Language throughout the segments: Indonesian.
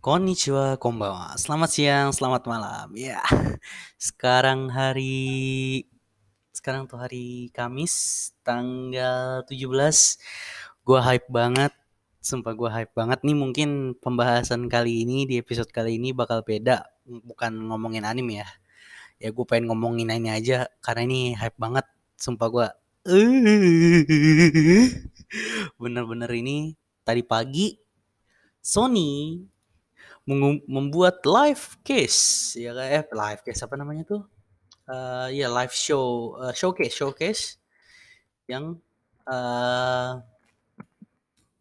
Konnichiwa, konbanwa. Selamat siang, selamat malam. Ya, sekarang hari sekarang tuh hari Kamis tanggal 17. Gua hype banget. Sumpah gua hype banget nih mungkin pembahasan kali ini di episode kali ini bakal beda, bukan ngomongin anime ya. Ya gue pengen ngomongin ini aja karena ini hype banget. Sumpah gua bener-bener ini tadi pagi Sony membuat live case ya kayak eh, live case apa namanya tuh? Uh, ya live show uh, showcase showcase yang uh,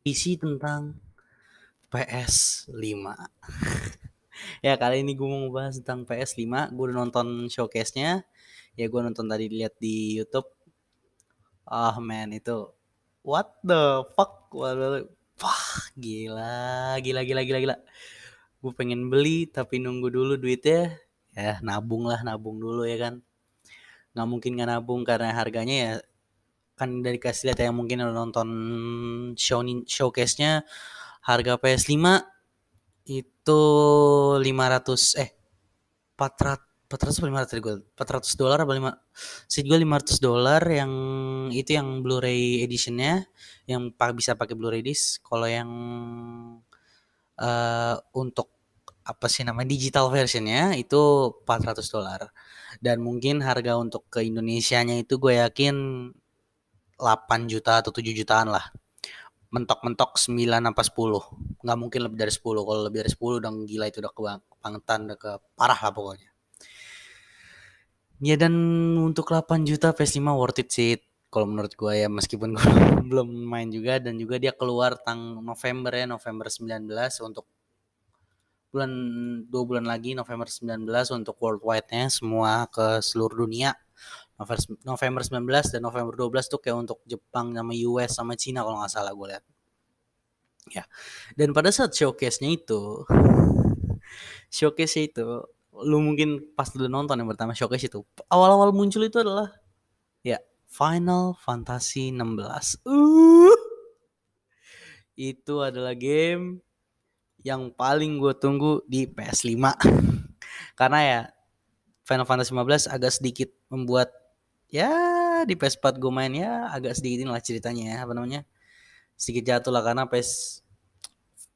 isi tentang PS5 ya kali ini gue mau ngebahas tentang PS5 gue udah nonton showcase-nya. Ya gue nonton tadi lihat di YouTube ah oh, man itu what the fuck? Wah gila gila gila gila gila. Gue pengen beli tapi nunggu dulu duitnya. Ya nabung lah nabung dulu ya kan? Nggak mungkin nggak nabung karena harganya ya kan dari kasih lihat yang mungkin udah nonton show showcase-nya harga PS5 itu 500 eh 400 400 atau 500 gue 400 dolar apa 5 sih gue 500 dolar yang itu yang Blu-ray editionnya yang bisa pakai Blu-ray disc. Kalau yang uh, untuk apa sih namanya digital versionnya itu 400 dolar. Dan mungkin harga untuk ke Indonesia-nya itu gue yakin 8 juta atau 7 jutaan lah. Mentok-mentok 9 apa 10 nggak mungkin lebih dari 10 kalau lebih dari 10 udah gila itu udah kebangetan udah ke parah lah pokoknya ya dan untuk 8 juta PS5 worth it sih kalau menurut gue ya. Meskipun gue belum main juga dan juga dia keluar tang November ya November 19 untuk bulan dua bulan lagi November 19 untuk worldwide-nya semua ke seluruh dunia. November 19 dan November 12 tuh kayak untuk Jepang sama US sama Cina kalau nggak salah gue lihat. Ya dan pada saat showcase-nya itu showcase itu lu mungkin pas dulu nonton yang pertama showcase itu awal-awal muncul itu adalah ya Final Fantasy 16. Uh, itu adalah game yang paling gue tunggu di PS5. Karena ya Final Fantasy 15 agak sedikit membuat ya di PS4 gue main ya agak sedikit lah ceritanya ya apa namanya sedikit jatuh lah karena PS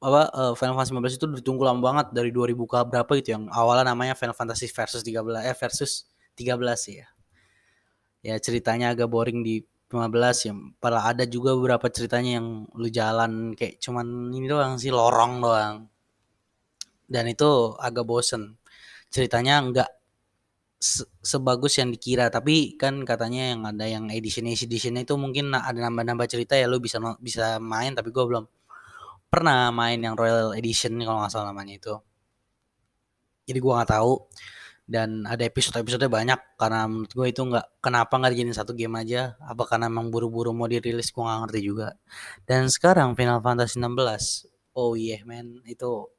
apa uh, Final Fantasy 15 itu ditunggu lama banget dari 2000 ke berapa gitu yang awalnya namanya Final Fantasy versus 13 eh versus 13 ya. Ya ceritanya agak boring di 15 ya padahal ada juga beberapa ceritanya yang lu jalan kayak cuman ini doang sih lorong doang. Dan itu agak bosen. Ceritanya enggak se sebagus yang dikira tapi kan katanya yang ada yang edition edition itu mungkin ada nambah-nambah cerita ya lu bisa bisa main tapi gue belum pernah main yang Royal Edition kalau nggak salah namanya itu. Jadi gue nggak tahu. Dan ada episode-episode banyak karena menurut gue itu nggak kenapa nggak dijadiin satu game aja? Apa karena emang buru-buru mau dirilis? Gue nggak ngerti juga. Dan sekarang Final Fantasy 16 oh iya yeah, man. Itu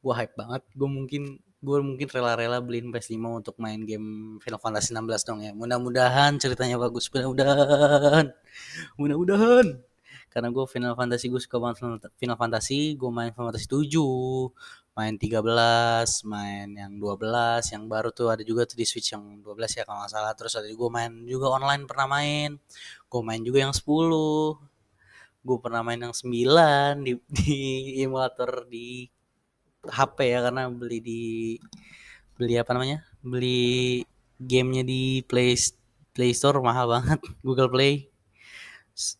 gue hype banget. Gue mungkin gue mungkin rela-rela beliin PS5 untuk main game Final Fantasy 16 dong ya. Mudah-mudahan ceritanya bagus. Mudah-mudahan. Mudah-mudahan karena gue Final Fantasy gue suka banget Final Fantasy gue main Final Fantasy 7 main 13, main yang 12, yang baru tuh ada juga tuh di Switch yang 12 ya kalau nggak salah. Terus ada juga main juga online pernah main. Gue main juga yang 10. Gue pernah main yang 9 di, di emulator di HP ya karena beli di beli apa namanya? Beli gamenya di Play Play Store mahal banget Google Play.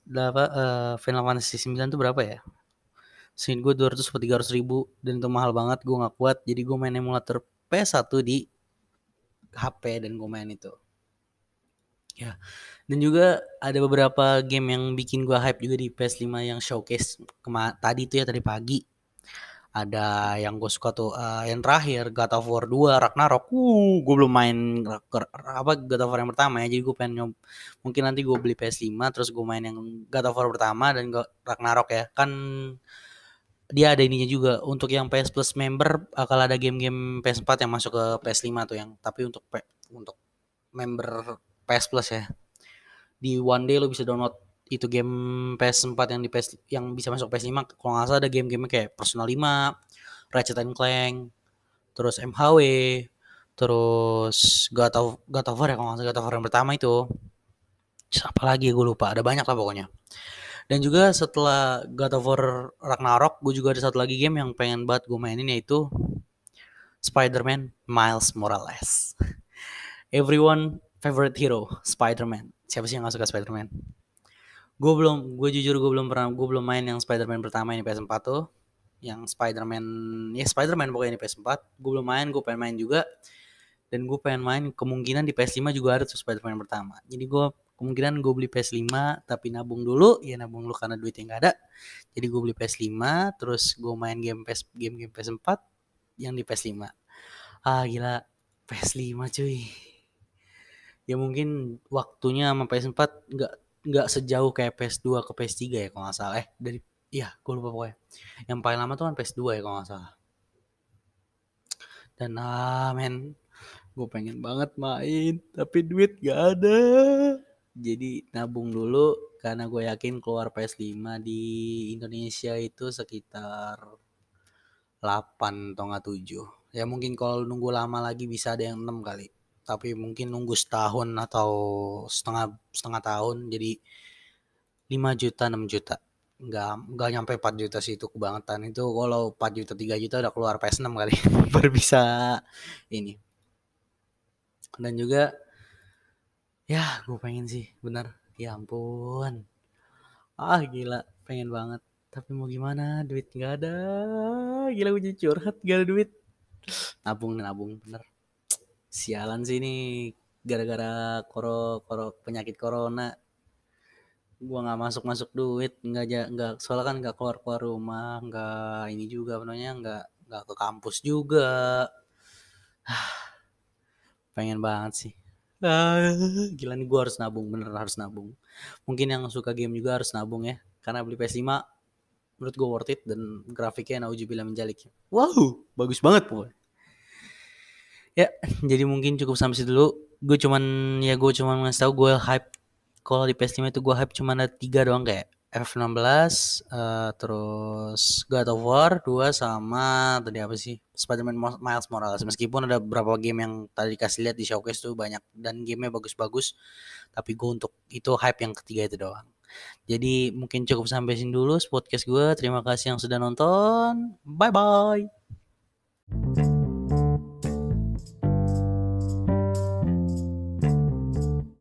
Berapa uh, Final Fantasy 9 tuh berapa ya? Singin gue 200 atau 300 ribu dan itu mahal banget gue gak kuat jadi gue main emulator PS1 di HP dan gue main itu ya dan juga ada beberapa game yang bikin gue hype juga di PS5 yang showcase kema tadi tuh ya tadi pagi ada yang gue suka tuh uh, yang terakhir God of War 2 Ragnarok. Uh gue belum main apa God of War yang pertama ya jadi gue pengen nyob mungkin nanti gue beli PS5 terus gue main yang God of War pertama dan Ragnarok ya. Kan dia ada ininya juga untuk yang PS Plus member akan ada game-game PS4 yang masuk ke PS5 tuh yang tapi untuk untuk member PS Plus ya. Di one day lo bisa download itu game PS4 yang di PS yang bisa masuk PS5 kalau nggak salah ada game-game kayak Persona 5, Ratchet and Clank, terus MHW, terus God of God of War ya kalau nggak salah God of War yang pertama itu. Siapa lagi gue lupa, ada banyak lah pokoknya. Dan juga setelah God of War Ragnarok, gue juga ada satu lagi game yang pengen banget gue mainin yaitu Spider-Man Miles Morales. Everyone favorite hero, Spider-Man. Siapa sih yang gak suka Spider-Man? Gue belum, gue jujur gue belum pernah, gue belum main yang Spider-Man pertama ini PS4 tuh. Yang Spider-Man, ya Spider-Man pokoknya ini PS4. Gue belum main, gue pengen main juga. Dan gue pengen main, kemungkinan di PS5 juga ada tuh Spider-Man pertama. Jadi gue kemungkinan gue beli PS5 tapi nabung dulu ya nabung dulu karena duitnya nggak ada jadi gue beli PS5 terus gue main game PS game game PS4 yang di PS5 ah gila PS5 cuy ya mungkin waktunya sama PS4 nggak nggak sejauh kayak PS2 ke PS3 ya kalau nggak salah. Eh dari iya gue lupa pokoknya. Yang paling lama tuh kan PS2 ya kalau nggak salah. Dan ah men gue pengen banget main tapi duit gak ada. Jadi nabung dulu karena gue yakin keluar PS5 di Indonesia itu sekitar 8 atau nggak 7 ya mungkin kalau nunggu lama lagi bisa ada yang 6 kali tapi mungkin nunggu setahun atau setengah setengah tahun jadi 5 juta 6 juta. Nggak nggak nyampe 4 juta sih itu kebangetan itu kalau 4 juta 3 juta udah keluar PS6 kali baru bisa ini. Dan juga ya gue pengen sih bener. Ya ampun. Ah gila pengen banget. Tapi mau gimana? Duit nggak ada. Gila gue curhat gak ada duit. Nabung nabung bener sialan sih ini gara-gara koro koro penyakit corona gua nggak masuk masuk duit nggak nggak soalnya kan nggak keluar keluar rumah nggak ini juga namanya nggak nggak ke kampus juga pengen banget sih Ah, gila nih gue harus nabung, bener harus nabung. Mungkin yang suka game juga harus nabung ya. Karena beli PS5 menurut gue worth it dan grafiknya naujubillah menjalik. Wow, bagus banget pokoknya. Ya, jadi mungkin cukup sampai situ dulu. Gue cuman ya gue cuman ngasih tau gue hype kalau di PS5 itu gue hype cuma ada tiga doang kayak F16 uh, terus God of War 2 sama tadi apa sih? Spider-Man Miles Morales. Meskipun ada beberapa game yang tadi dikasih lihat di showcase tuh banyak dan gamenya bagus-bagus tapi gue untuk itu hype yang ketiga itu doang. Jadi mungkin cukup sampai sini dulu podcast gue terima kasih yang sudah nonton. Bye bye